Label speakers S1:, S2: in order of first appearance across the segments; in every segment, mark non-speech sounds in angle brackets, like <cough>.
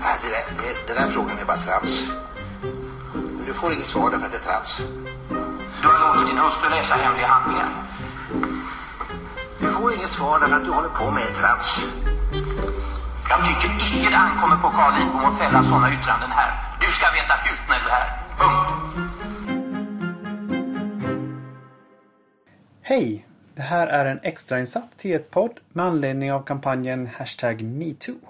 S1: Nej, det där, det, den där frågan är bara trams. Du får inget svar därför att det är trams.
S2: Du har låtit din hustru läsa hemliga handlingar.
S1: Du får inget svar därför att du håller på med trams.
S2: Jag tycker icke det ankommer på Carl Lidbom att fälla sådana yttranden här. Du ska veta hut när du är här. Punkt.
S3: Hej! Det här är en extrainsatt T1-podd med anledning av kampanjen Hashtag MeToo.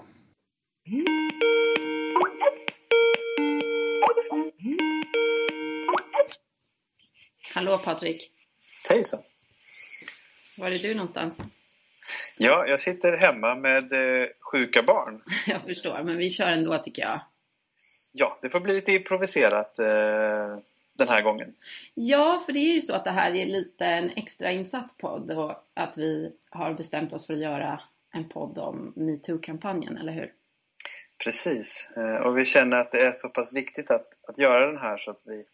S4: Hallå Patrik!
S5: Hejsan!
S4: Var är du någonstans?
S5: Ja, jag sitter hemma med eh, sjuka barn. <laughs>
S4: Jag förstår, men vi kör ändå tycker jag.
S5: Ja, det får bli lite improviserat eh, den här gången.
S4: Ja, för det är ju så att det här är lite en extra insatt podd och att vi har bestämt oss för att göra en podd om metoo-kampanjen, eller hur?
S5: Precis, eh, och vi känner att det är så pass viktigt att, att göra den här så att vi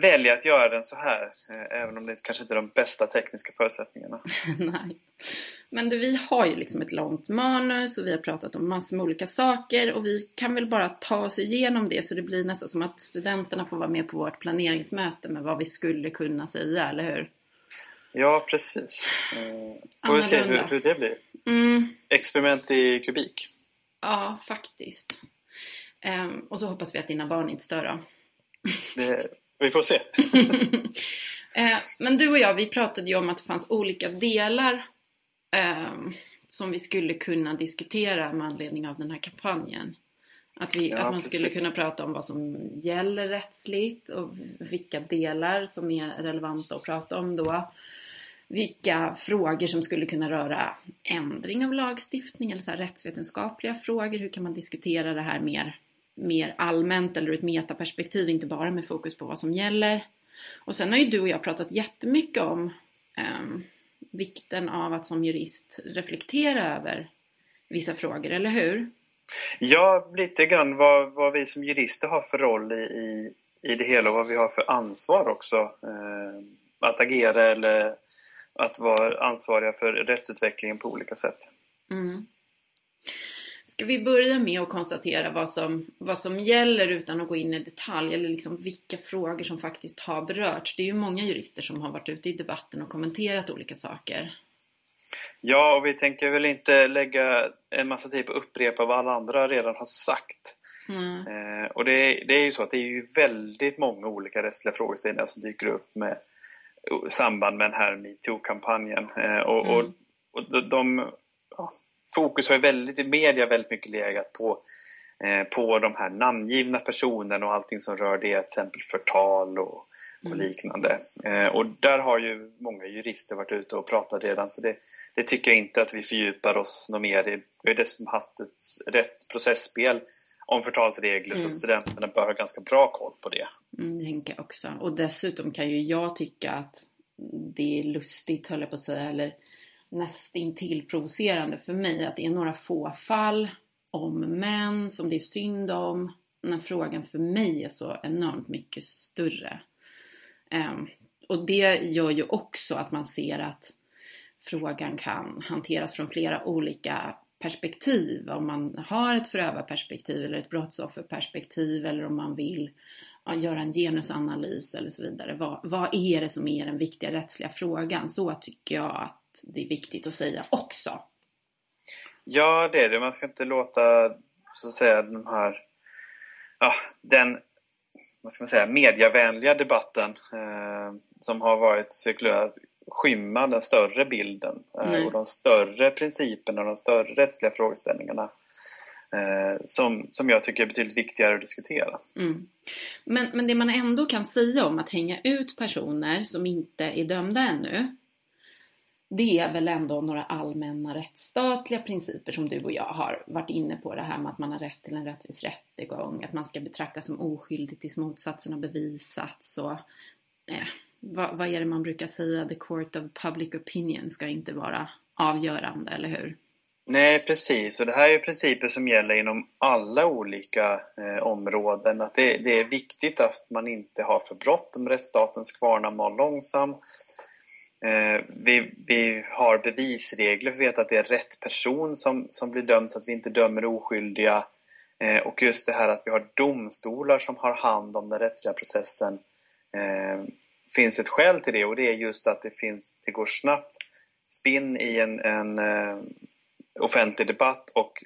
S5: väljer att göra den så här, eh, även om det kanske inte är de bästa tekniska förutsättningarna. <laughs>
S4: Nej. Men du, vi har ju liksom ett långt manus och vi har pratat om massor med olika saker och vi kan väl bara ta oss igenom det så det blir nästan som att studenterna får vara med på vårt planeringsmöte med vad vi skulle kunna säga, eller hur?
S5: Ja, precis. Eh, får vi se hur, hur det blir.
S4: Mm.
S5: Experiment i kubik.
S4: Ja, faktiskt. Um, och så hoppas vi att dina barn inte stör då.
S5: Det, vi får se. <laughs>
S4: eh, men du och jag, vi pratade ju om att det fanns olika delar eh, som vi skulle kunna diskutera med anledning av den här kampanjen. Att, vi,
S5: Ja,
S4: att man skulle
S5: precis.
S4: kunna prata om vad som gäller rättsligt och vilka delar som är relevanta att prata om då. Vilka frågor som skulle kunna röra ändring av lagstiftning eller så rättsvetenskapliga frågor. Hur kan man diskutera det här mer, mer allmänt eller ur ett metaperspektiv, inte bara med fokus på vad som gäller. Och sen har ju du och jag pratat jättemycket om ehm, vikten av att som jurist reflektera över vissa frågor, eller hur?
S5: Ja, lite grann vad, vad vi som jurister har för roll i, i, i det hela och vad vi har för ansvar också. Eh, att agera eller att vara ansvariga för rättsutvecklingen på olika sätt.
S4: Mm. Ska vi börja med att konstatera vad som, vad som gäller utan att gå in i detalj eller liksom vilka frågor som faktiskt har berörts? Det är ju många jurister som har varit ute i debatten och kommenterat olika saker.
S5: Ja, och vi tänker väl inte lägga en massa tid på att upprepa vad alla andra redan har sagt.
S4: Mm.
S5: Eh, och det, det är ju så att det är ju väldigt många olika rättsliga frågeställningar som dyker upp med samband med den här metoo-kampanjen. Eh, och, och,
S4: Mm.
S5: och de, de, fokus har ju väldigt i media väldigt mycket legat på, eh, på de här namngivna personerna och allting som rör det, till exempel förtal och, och
S4: Mm.
S5: liknande. Eh, och där har ju många jurister varit ute och pratat redan så det, det tycker jag inte att vi fördjupar oss något mer i. Vi har dessutom haft ett rätt processspel om förtalsregler
S4: Mm.
S5: så studenterna bör ha ganska bra koll på det.
S4: Mm, tänker jag också. Och dessutom kan ju jag tycka att det är lustigt, höll jag på att säga, eller nästintill provocerande för mig att det är några få fall om män som det är synd om när frågan för mig är så enormt mycket större. Ehm, och det gör ju också att man ser att frågan kan hanteras från flera olika perspektiv. Om man har ett förövarperspektiv eller ett brottsofferperspektiv eller om man vill göra en genusanalys eller så vidare. Vad, vad är det som är den viktiga rättsliga frågan? Så tycker jag att det är viktigt att säga också.
S5: Ja, det är det. Man ska inte låta, så att säga, de här, ja, den, vad ska man säga, mediavänliga debatten eh, som har varit cirkulär skymma den större bilden eh, och de större principerna och de större rättsliga frågeställningarna eh, som, som jag tycker är betydligt viktigare att diskutera.
S4: Mm. Men, men det man ändå kan säga om att hänga ut personer som inte är dömda ännu det är väl ändå några allmänna rättsstatliga principer som du och jag har varit inne på. Det här med att man har rätt till en rättvis rättegång, att man ska betraktas som oskyldig tills motsatsen har bevisats och eh, vad, vad är det man brukar säga? The court of public opinion ska inte vara avgörande, eller hur?
S5: Nej, precis. Och det här är principer som gäller inom alla olika eh, områden. Att det, det är viktigt att man inte har för bråttom. Rättsstatens kvarnar mal långsam. Eh, vi, vi har bevisregler för att veta att det är rätt person som, som blir dömd så att vi inte dömer oskyldiga Eh, och just det här att vi har domstolar som har hand om den rättsliga processen eh, finns ett skäl till det och det är just att det, finns, det går snabbt spinn i en, en eh, offentlig debatt och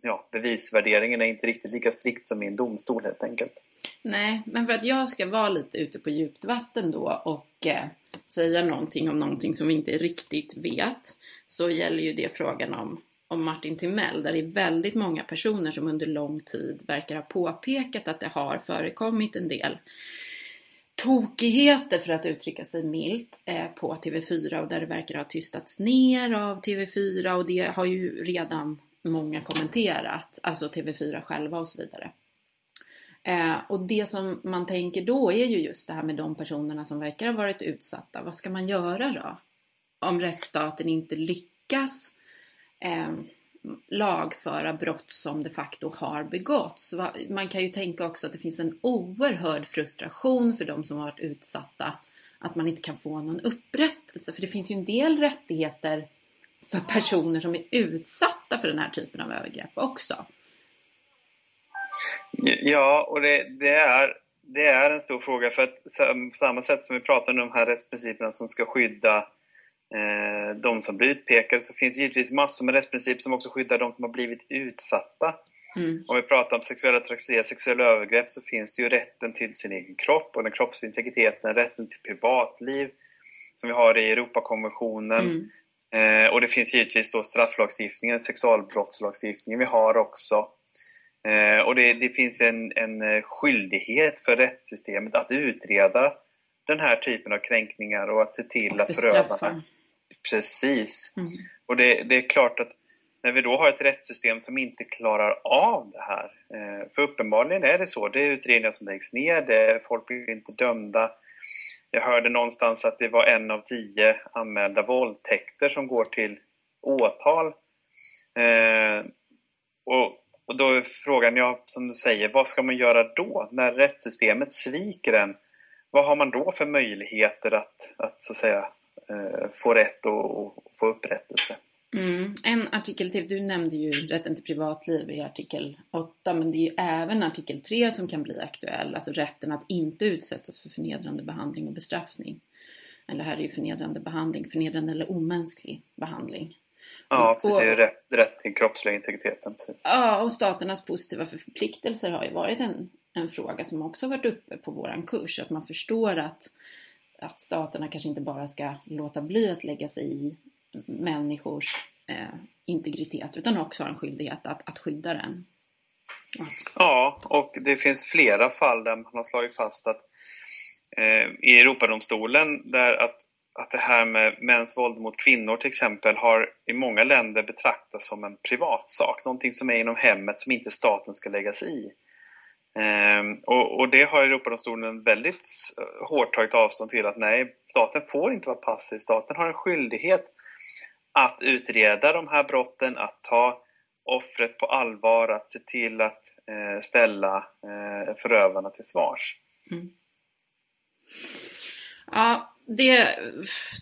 S5: ja, bevisvärderingen är inte riktigt lika strikt som i en domstol helt enkelt.
S4: Nej, men för att jag ska vara lite ute på djupt vatten då och eh, säga någonting om någonting som vi inte riktigt vet så gäller ju det frågan om, om Martin Timell där det är väldigt många personer som under lång tid verkar ha påpekat att det har förekommit en del tokigheter för att uttrycka sig milt eh, på TV4 och där det verkar ha tystats ner av TV4 och det har ju redan många kommenterat, alltså TV4 själva och så vidare. Eh, och det som man tänker då är ju just det här med de personerna som verkar ha varit utsatta. Vad ska man göra då? Om rättsstaten inte lyckas eh, lagföra brott som de facto har begåtts. Man kan ju tänka också att det finns en oerhörd frustration för de som har varit utsatta. Att man inte kan få någon upprättelse. För det finns ju en del rättigheter för personer som är utsatta för den här typen av övergrepp också.
S5: Ja, och det, det, är, det är en stor fråga för att på samma sätt som vi pratar om de här rättsprinciperna som ska skydda eh, de som blir utpekade så finns det givetvis massor med rättsprinciper som också skyddar de som har blivit utsatta. Mm. Om vi pratar om sexuella trakasserier, sexuella övergrepp så finns det ju rätten till sin egen kropp och den kroppsliga integriteten, rätten till privatliv som vi har i Europakonventionen. Mm. Eh, och det finns givetvis då strafflagstiftningen, sexualbrottslagstiftningen vi har också. Eh, och det, det finns en, en, eh, skyldighet för rättssystemet att utreda den här typen av kränkningar och att se till att förövarna... Precis. Mm. Och det, det, är klart att när vi då har ett rättssystem som inte klarar av det här, eh, för uppenbarligen är det så, det är utredningar som läggs ner, folk blir inte dömda. Jag hörde någonstans att det var en av tio anmälda våldtäkter som går till åtal. Och och då är frågan, ja, som du säger, vad ska man göra då när rättssystemet sviker en? Vad har man då för möjligheter att, att så att säga, eh, få rätt och, och få upprättelse?
S4: Mm. En artikel till, du nämnde ju rätten till privatliv i artikel 8 men det är ju även artikel 3 som kan bli aktuell, alltså rätten att inte utsättas för förnedrande behandling och bestraffning. Eller här är ju förnedrande behandling, förnedrande eller omänsklig behandling.
S5: Ja, precis. Och, rätt, rätt till kroppsliga integriteten. Precis.
S4: Ja, och staternas positiva förpliktelser har ju varit en, en fråga som också varit uppe på våran kurs. Att man förstår att, att staterna kanske inte bara ska låta bli att lägga sig i människors eh, integritet utan också har en skyldighet att, att skydda den.
S5: Ja. ja, och det finns flera fall där man har slagit fast att eh, i Europadomstolen där att att det här med mäns våld mot kvinnor till exempel har i många länder betraktats som en privatsak, någonting som är inom hemmet som inte staten ska lägga sig i. Ehm, och, och, det har Europadomstolen väldigt eh, hårt tagit avstånd till att nej, staten får inte vara passiv. Staten har en skyldighet att utreda de här brotten, att ta offret på allvar, att se till att eh, ställa eh, förövarna till svars. Mm.
S4: Ja, det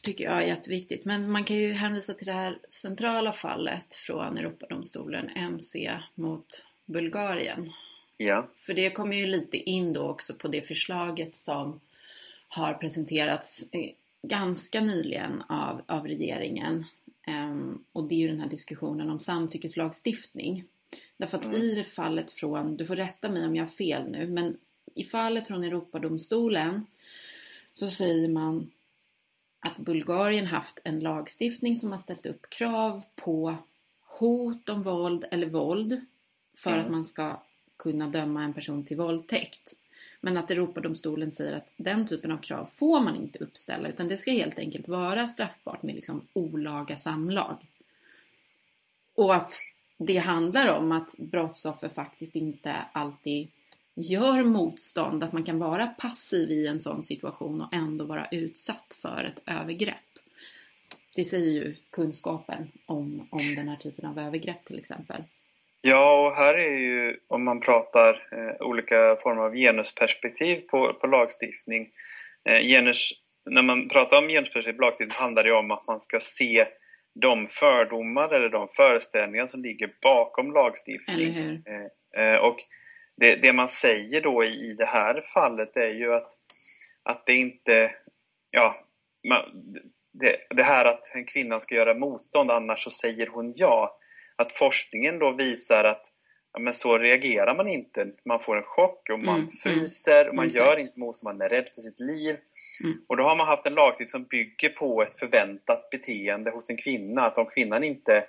S4: tycker jag är jätteviktigt. Men man kan ju hänvisa till det här centrala fallet från Europadomstolen, MC mot Bulgarien.
S5: Ja.
S4: För det kommer ju lite in då också på det förslaget som har presenterats eh, ganska nyligen av, av regeringen. Um, och det är ju den här diskussionen om samtyckeslagstiftning. Därför att mm. i fallet från, du får rätta mig om jag har fel nu, men i fallet från Europadomstolen så säger man att Bulgarien haft en lagstiftning som har ställt upp krav på hot om våld eller våld för mm. att man ska kunna döma en person till våldtäkt. Men att Europadomstolen säger att den typen av krav får man inte uppställa utan det ska helt enkelt vara straffbart med liksom olaga samlag. Och att det handlar om att brottsoffer faktiskt inte alltid gör motstånd, att man kan vara passiv i en sån situation och ändå vara utsatt för ett övergrepp. Det säger ju kunskapen om, om den här typen av övergrepp till exempel.
S5: Ja, och här är ju om man pratar eh, olika former av genusperspektiv på, på lagstiftning. Eh, genus, när man pratar om genusperspektiv på lagstiftning handlar det om att man ska se de fördomar eller de föreställningar som ligger bakom lagstiftning.
S4: Eh,
S5: Eh, och det, det, man säger då i, i det här fallet är ju att, att det inte, ja, man, det, det här att en kvinna ska göra motstånd annars så säger hon ja. Att forskningen då visar att ja, men så reagerar man inte. Man får en chock och man mm, mm. fryser och man mm, gör inte motstånd, man är rädd för sitt liv. Mm. Och då har man haft en lagstiftning som bygger på ett förväntat beteende hos en kvinna. Att om kvinnan inte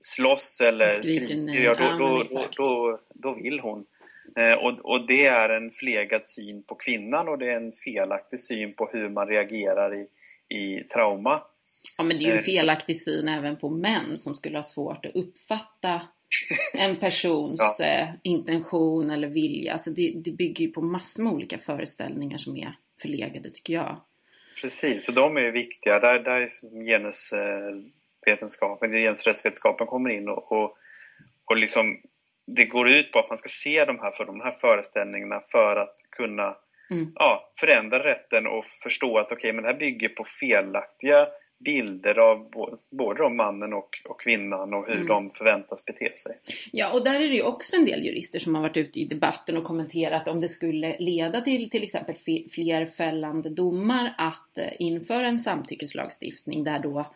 S5: slåss eller skriker, ja, då, då, då, då, då vill hon. Eh, och, och det är en flegad syn på kvinnan och det är en felaktig syn på hur man reagerar i, i trauma.
S4: Ja men det är ju en eh, felaktig syn även på män som skulle ha svårt att uppfatta en <laughs> persons ja. Eh, intention eller vilja. Alltså det, det bygger ju på massor med olika föreställningar som är förlegade tycker jag.
S5: Precis, och de är viktiga. Där, där är genusvetenskapen, genusrättsvetenskapen kommer in och, och, och liksom, det går ut på att man ska se de här, för de här föreställningarna för att kunna mm. ja, förändra rätten och förstå att okej, okay, men det här bygger på felaktiga bilder av både om mannen och, och kvinnan och hur mm. de förväntas bete sig.
S4: Ja, och där är det ju också en del jurister som har varit ute i debatten och kommenterat om det skulle leda till till exempel fler fällande domar att eh, införa en samtyckeslagstiftning där då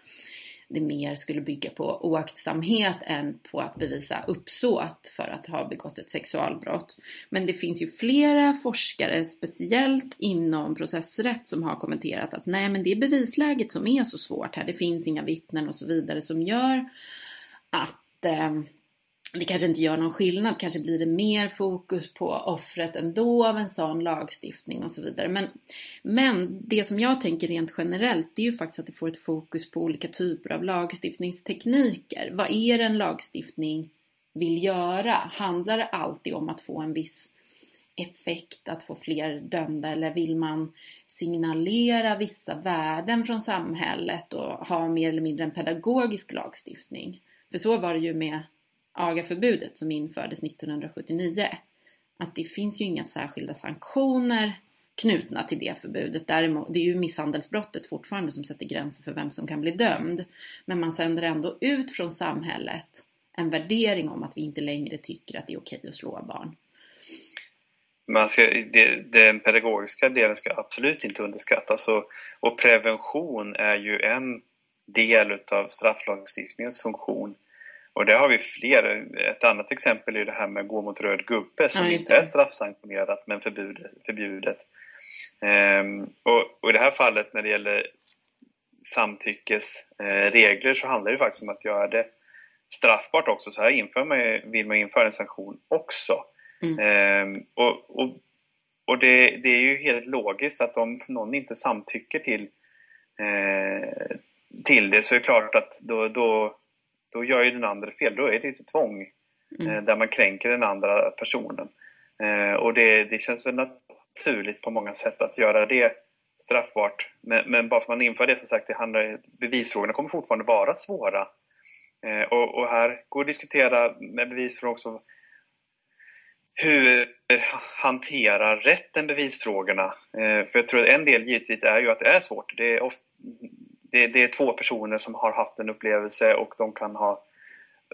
S4: det mer skulle bygga på oaktsamhet än på att bevisa uppsåt för att ha begått ett sexualbrott. Men det finns ju flera forskare, speciellt inom processrätt, som har kommenterat att nej, men det är bevisläget som är så svårt här. Det finns inga vittnen och så vidare som gör att eh, det kanske inte gör någon skillnad, kanske blir det mer fokus på offret ändå av en sån lagstiftning och så vidare. Men, men det som jag tänker rent generellt, det är ju faktiskt att det får ett fokus på olika typer av lagstiftningstekniker. Vad är det en lagstiftning vill göra? Handlar det alltid om att få en viss effekt, att få fler dömda eller vill man signalera vissa värden från samhället och ha mer eller mindre en pedagogisk lagstiftning? För så var det ju med agaförbudet som infördes 1979 att det finns ju inga särskilda sanktioner knutna till det förbudet. Däremot, det är ju misshandelsbrottet fortfarande som sätter gränser för vem som kan bli dömd. Men man sänder ändå ut från samhället en värdering om att vi inte längre tycker att det är okej att slå barn.
S5: Man ska, det, den pedagogiska delen ska absolut inte underskattas och, och prevention är ju en del utav strafflagstiftningens funktion. Och där har vi fler. Ett annat exempel är det här med gå mot röd gubbe som ja, inte är straffsanktionerat men förbjudet. Ehm, och, och, i det här fallet när det gäller samtyckesregler så handlar det faktiskt om att göra det straffbart också. Så här inför man, vill man införa en sanktion också. Mm. Ehm, och, och, och det, det, är ju helt logiskt att om någon inte samtycker till, eh, till det så är det klart att då, då då gör ju den andra fel. Då är det ett tvång mm. Eh, där man kränker den andra personen. Eh, och det, det känns väl naturligt på många sätt att göra det straffbart. Men, men bara för att man inför det, som sagt, det handlar, bevisfrågorna kommer fortfarande vara svåra. Eh, och, och, här går det att diskutera med bevisfrågor också hur hanterar rätten bevisfrågorna? För jag tror att en del givetvis är ju att det är svårt. Det är ofta, det, det, är två personer som har haft en upplevelse och de kan ha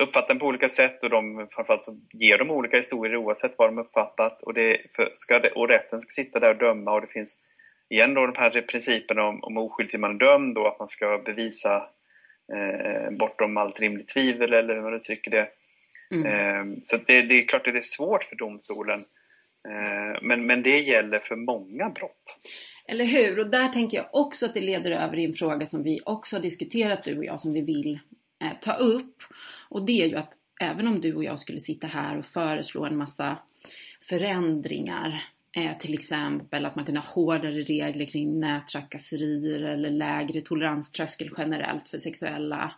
S5: uppfattat den på olika sätt och de, framförallt så ger de olika historier oavsett vad de uppfattat och, det, ska det, och rätten ska sitta där och döma och det finns igen då de här principerna om, om oskyldig till man är dömd och att man ska bevisa eh, bortom allt rimligt tvivel eller hur man uttrycker det. Mm. Eh, så det, det, är klart att det är svårt för domstolen eh, men, men det gäller för många brott.
S4: Eller hur? Och där tänker jag också att det leder över i en fråga som vi också har diskuterat du och jag som vi vill eh, ta upp. Och det är ju att även om du och jag skulle sitta här och föreslå en massa förändringar eh, till exempel att man kunde ha hårdare regler kring nättrakasserier eller lägre toleranströskel generellt för sexuella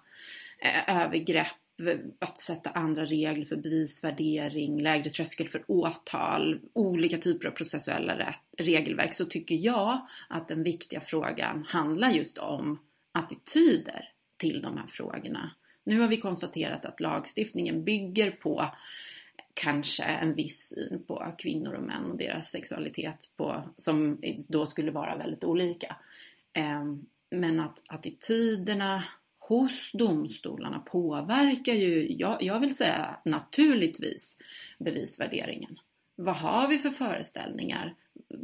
S4: eh, övergrepp att sätta andra regler för bevisvärdering, lägre tröskel för åtal, olika typer av processuella regelverk så tycker jag att den viktiga frågan handlar just om attityder till de här frågorna. Nu har vi konstaterat att lagstiftningen bygger på kanske en viss syn på kvinnor och män och deras sexualitet på, som då skulle vara väldigt olika. Ehm, men att attityderna hos domstolarna påverkar ju, jag, jag vill säga naturligtvis, bevisvärderingen. Vad har vi för föreställningar?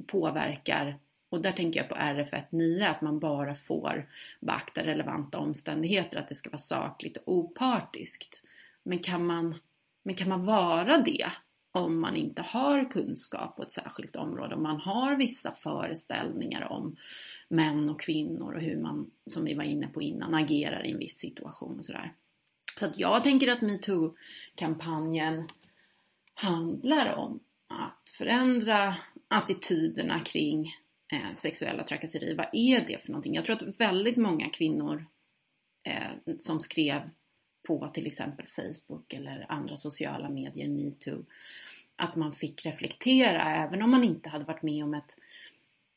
S4: Påverkar, och där tänker jag på RF1.9, att man bara får beakta relevanta omständigheter, att det ska vara sakligt och opartiskt. Men kan man, men kan man vara det om man inte har kunskap på ett särskilt område, om man har vissa föreställningar om män och kvinnor och hur man, som vi var inne på innan, agerar i en viss situation och sådär. Så att jag tänker att metoo-kampanjen handlar om att förändra attityderna kring eh, sexuella trakasserier. Vad är det för någonting? Jag tror att väldigt många kvinnor eh, som skrev på till exempel Facebook eller andra sociala medier, metoo, att man fick reflektera även om man inte hade varit med om ett,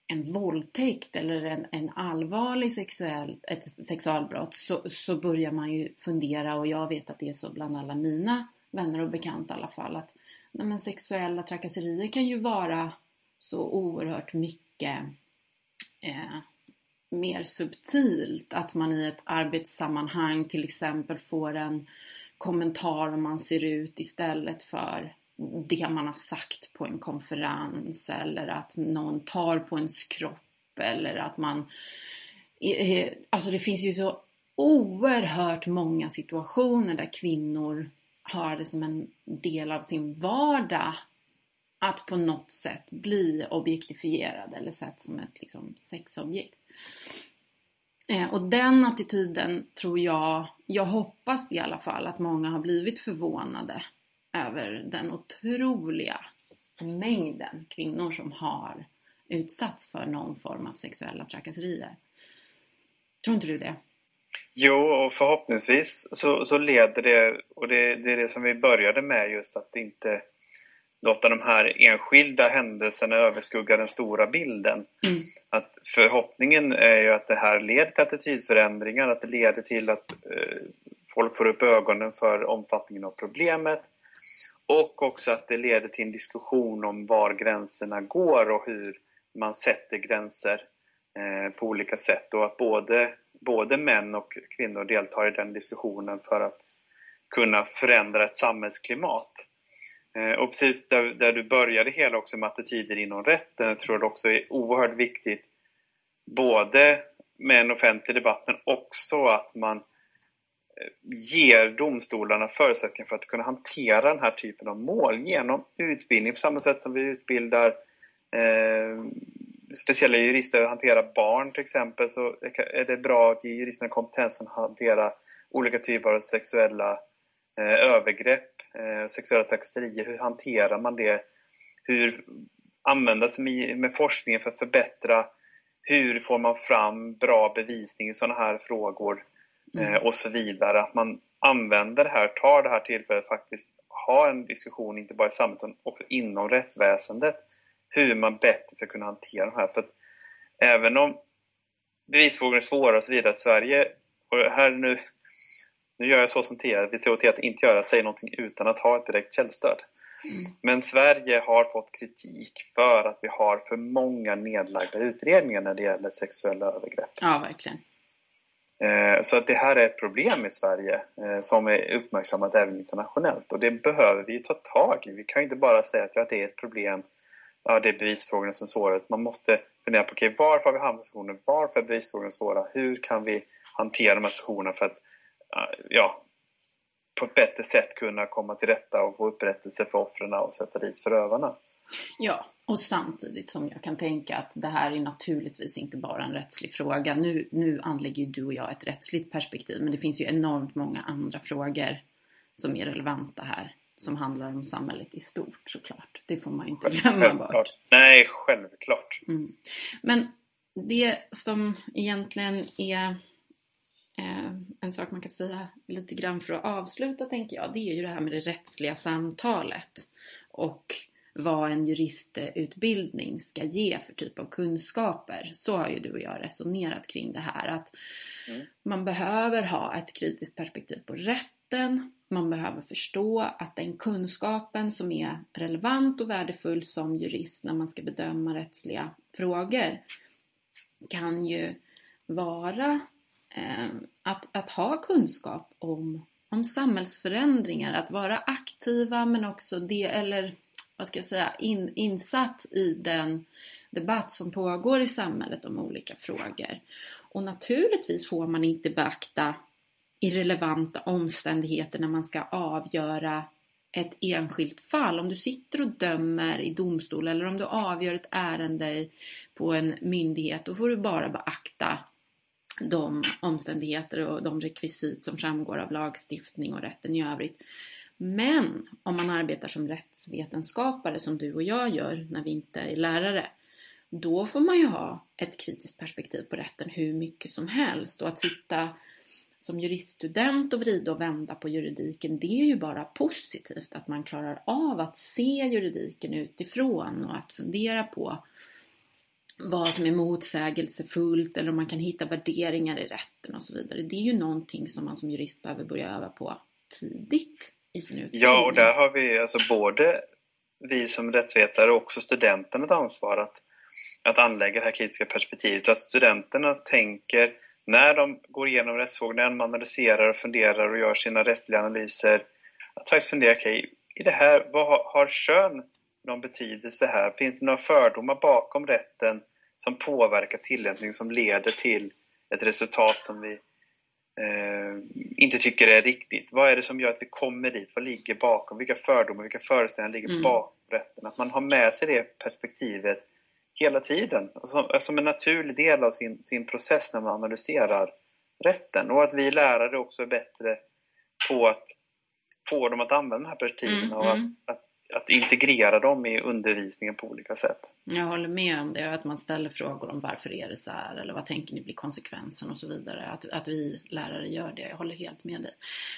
S4: en våldtäkt eller en, en allvarlig sexuell, ett sexualbrott så, så börjar man ju fundera och jag vet att det är så bland alla mina vänner och bekanta i alla fall att nej men sexuella trakasserier kan ju vara så oerhört mycket eh, mer subtilt. Att man i ett arbetssammanhang till exempel får en kommentar om man ser ut istället för det man har sagt på en konferens eller att någon tar på ens kropp eller att man... Alltså det finns ju så oerhört många situationer där kvinnor har det som en del av sin vardag att på något sätt bli objektifierad eller sett som ett liksom, sexobjekt. Eh, och den attityden tror jag, jag hoppas i alla fall att många har blivit förvånade över den otroliga mängden kvinnor som har utsatts för någon form av sexuella trakasserier. Tror inte du det?
S5: Jo, och förhoppningsvis så, så leder det, och det, det är det som vi började med just att inte låta de här enskilda händelserna överskugga den stora bilden. Mm. Att förhoppningen är ju att det här leder till attitydförändringar, att det leder till att eh, folk får upp ögonen för omfattningen av problemet och också att det leder till en diskussion om var gränserna går och hur man sätter gränser eh, på olika sätt och att både, både män och kvinnor deltar i den diskussionen för att kunna förändra ett samhällsklimat. Eh, och precis där, där, du började hela också med attityder inom rätten, jag tror det också är oerhört viktigt. Både med en offentlig debatt men också att man eh, ger domstolarna förutsättningar för att kunna hantera den här typen av mål genom utbildning på samma sätt som vi utbildar eh, speciella jurister att hantera barn till exempel så är det bra att ge juristerna kompetensen att hantera olika typer av sexuella eh, övergrepp sexuella trakasserier, hur hanterar man det? Hur använda sig med, forskningen för att förbättra? Hur får man fram bra bevisning i sådana här frågor? Eh, mm. och så vidare. Att man använder det här, tar det här tillfället att faktiskt ha en diskussion, inte bara i samhället utan också inom rättsväsendet. Hur man bättre ska kunna hantera de här. För att även om bevisfrågor är svåra och så vidare, Sverige, och här nu nu gör jag så som Tia, vi ser till att inte göra, säga någonting utan att ha ett direkt källstöd. Mm. Men Sverige har fått kritik för att vi har för många nedlagda utredningar när det gäller sexuella övergrepp.
S4: Ja, verkligen.
S5: Eh, så att det här är ett problem i Sverige eh, som är uppmärksammat även internationellt och det behöver vi ta tag i. Vi kan inte bara säga att det är ett problem, ja, det är bevisfrågorna som är svåra. Man måste fundera på okay, varför har vi hamnat i situationen, varför är bevisfrågorna svåra, hur kan vi hantera de här situationerna för att ja, på ett bättre sätt kunna komma till rätta och få upprättelse för offren och sätta dit förövarna.
S4: Ja, och samtidigt som jag kan tänka att det här är naturligtvis inte bara en rättslig fråga. Nu, nu anlägger ju du och jag ett rättsligt perspektiv, men det finns ju enormt många andra frågor som är relevanta här. Som handlar om samhället i stort såklart. Det får man ju inte glömma
S5: självklart.
S4: bort.
S5: Nej, självklart.
S4: Mm. Men det som egentligen är Eh, en sak man kan säga lite grann för att avsluta tänker jag, det är ju det här med det rättsliga samtalet. Och vad en juristutbildning ska ge för typ av kunskaper. Så har ju du och jag resonerat kring det här. Att mm. man behöver ha ett kritiskt perspektiv på rätten. Man behöver förstå att den kunskapen som är relevant och värdefull som jurist när man ska bedöma rättsliga frågor kan ju vara Eh, att, att ha kunskap om, om samhällsförändringar, att vara aktiva men också det, eller vad ska jag säga, in, insatt i den debatt som pågår i samhället om olika frågor. Och naturligtvis får man inte beakta irrelevanta omständigheter när man ska avgöra ett enskilt fall. Om du sitter och dömer i domstol eller om du avgör ett ärende på en myndighet, då får du bara beakta de omständigheter och de rekvisit som framgår av lagstiftning och rätten i övrigt. Men om man arbetar som rättsvetenskapare som du och jag gör när vi inte är lärare, då får man ju ha ett kritiskt perspektiv på rätten hur mycket som helst och att sitta som juriststudent och vrida och vända på juridiken, det är ju bara positivt att man klarar av att se juridiken utifrån och att fundera på vad som är motsägelsefullt eller om man kan hitta värderingar i rätten och så vidare. Det är ju någonting som man som jurist behöver börja öva på tidigt i sin utbildning.
S5: Ja, och där har vi alltså både vi som rättsvetare och också studenterna ett ansvar att, att anlägga det här kritiska perspektivet. Att studenterna tänker när de går igenom rättsfrågorna, när de analyserar och funderar och gör sina rättsliga analyser, att faktiskt fundera, okej, okay, i det här, vad har, har kön någon betydelse här? Finns det några fördomar bakom rätten som påverkar tillämpning, som leder till ett resultat som vi eh, inte tycker är riktigt? Vad är det som gör att vi kommer dit? Vad ligger bakom? Vilka fördomar, vilka föreställningar ligger mm. bakom rätten? Att man har med sig det perspektivet hela tiden, som, som en naturlig del av sin, sin process när man analyserar rätten. Och att vi lärare också är bättre på att få dem att använda de här perspektiven mm, och att, mm. att, att, integrera dem i undervisningen på olika sätt.
S4: Jag håller med om det, att man ställer frågor om varför är det så här eller vad tänker ni blir konsekvensen och så vidare. Att, att vi lärare gör det, jag håller helt med dig.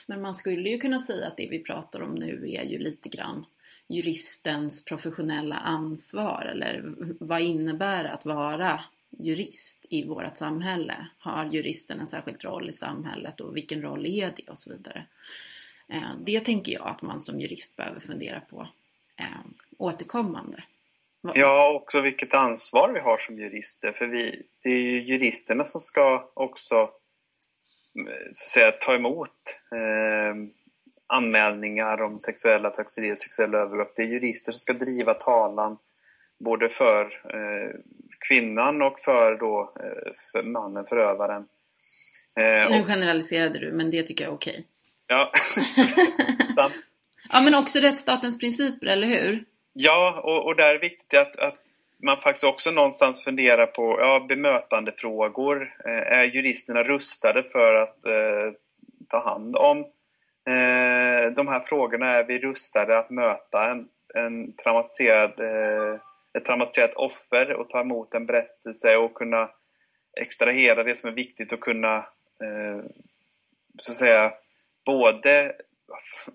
S4: Men man skulle ju kunna säga att det vi pratar om nu är ju lite grann juristens professionella ansvar eller vad innebär att vara jurist i vårt samhälle? Har juristen en särskild roll i samhället och vilken roll är det och så vidare? Eh, det tänker jag att man som jurist behöver fundera på eh, återkommande.
S5: Ja, också vilket ansvar vi har som jurister. För vi, det är ju juristerna som ska också så att säga, ta emot eh, anmälningar om sexuella trakasserier, sexuella övergrepp. Det är jurister som ska driva talan både för eh, kvinnan och för, då, eh, för mannen, förövaren.
S4: Eh, nu generaliserade du, men det tycker jag är okej.
S5: Ja. <laughs> <laughs>
S4: ja, men också rättsstatens principer, eller hur?
S5: Ja, och, och där är det viktigt att, att man faktiskt också någonstans funderar på ja, bemötandefrågor. Eh, är juristerna rustade för att eh, ta hand om eh, de här frågorna är vi rustade att möta en, en traumatiserad, eh, ett traumatiserat offer och ta emot en berättelse och kunna extrahera det som är viktigt och kunna eh, så att säga både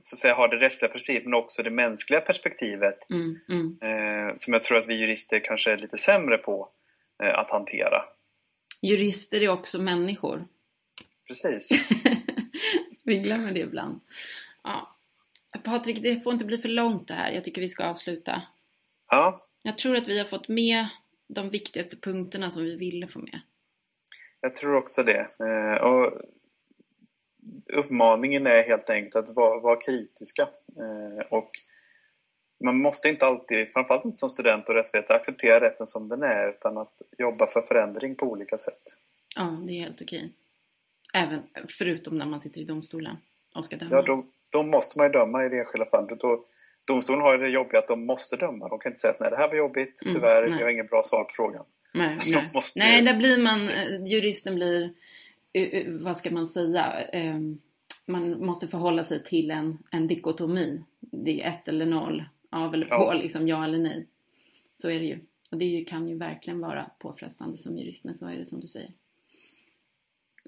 S5: så att säga, ha det rättsliga perspektivet men också det mänskliga perspektivet mm, mm. Eh, som jag tror att vi jurister kanske är lite sämre på eh, att hantera.
S4: Jurister är också människor.
S5: Precis. <laughs>
S4: Vi glömmer det ibland. Ja. Patrik, det får inte bli för långt det här. Jag tycker vi ska avsluta.
S5: Ja.
S4: Jag tror att vi har fått med de viktigaste punkterna som vi ville få med.
S5: Jag tror också det. Eh, och uppmaningen är helt enkelt att vara, vara kritiska. Eh, och man måste inte alltid, framförallt inte som student och rättsvetare, acceptera rätten som den är utan att jobba för förändring på olika sätt.
S4: Ja, det är helt okej. Även, förutom när man sitter i domstolen och ska döma.
S5: Ja, då, då måste man ju döma i det enskilda fallet. Då, domstolen har ju det jobbiga att de måste döma. De kan inte säga att nej, det här var jobbigt, mm, tyvärr, mm, jag har inget bra svar på frågan.
S4: Nej, <laughs> nej. Nej där blir man, eh, juristen blir, vad ska man säga, ehm, man måste förhålla sig till en, en dikotomi. Det är ett eller noll, av eller på, ja. liksom ja eller nej. Så är det ju. Och det kan ju verkligen vara påfrestande som jurist, men så är det som du säger.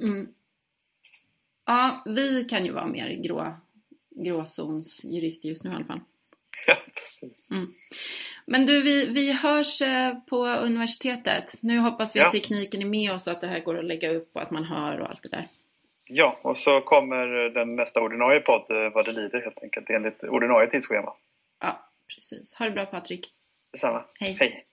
S4: Mm. Ja, vi kan ju vara mer grå, gråzonsjurister just nu i alla fall.
S5: Ja, precis.
S4: Mm. Men du, vi, vi hörs eh, på universitetet. Nu hoppas vi ja. att tekniken är med oss och att det här går att lägga upp och att man hör och allt det där.
S5: Ja, och så kommer den nästa ordinarie podd eh, vad det lider helt enkelt enligt ordinarie tidsschema.
S4: Ja, precis. Ha det bra Patrik.
S5: Detsamma.
S4: Hej.
S5: Hej.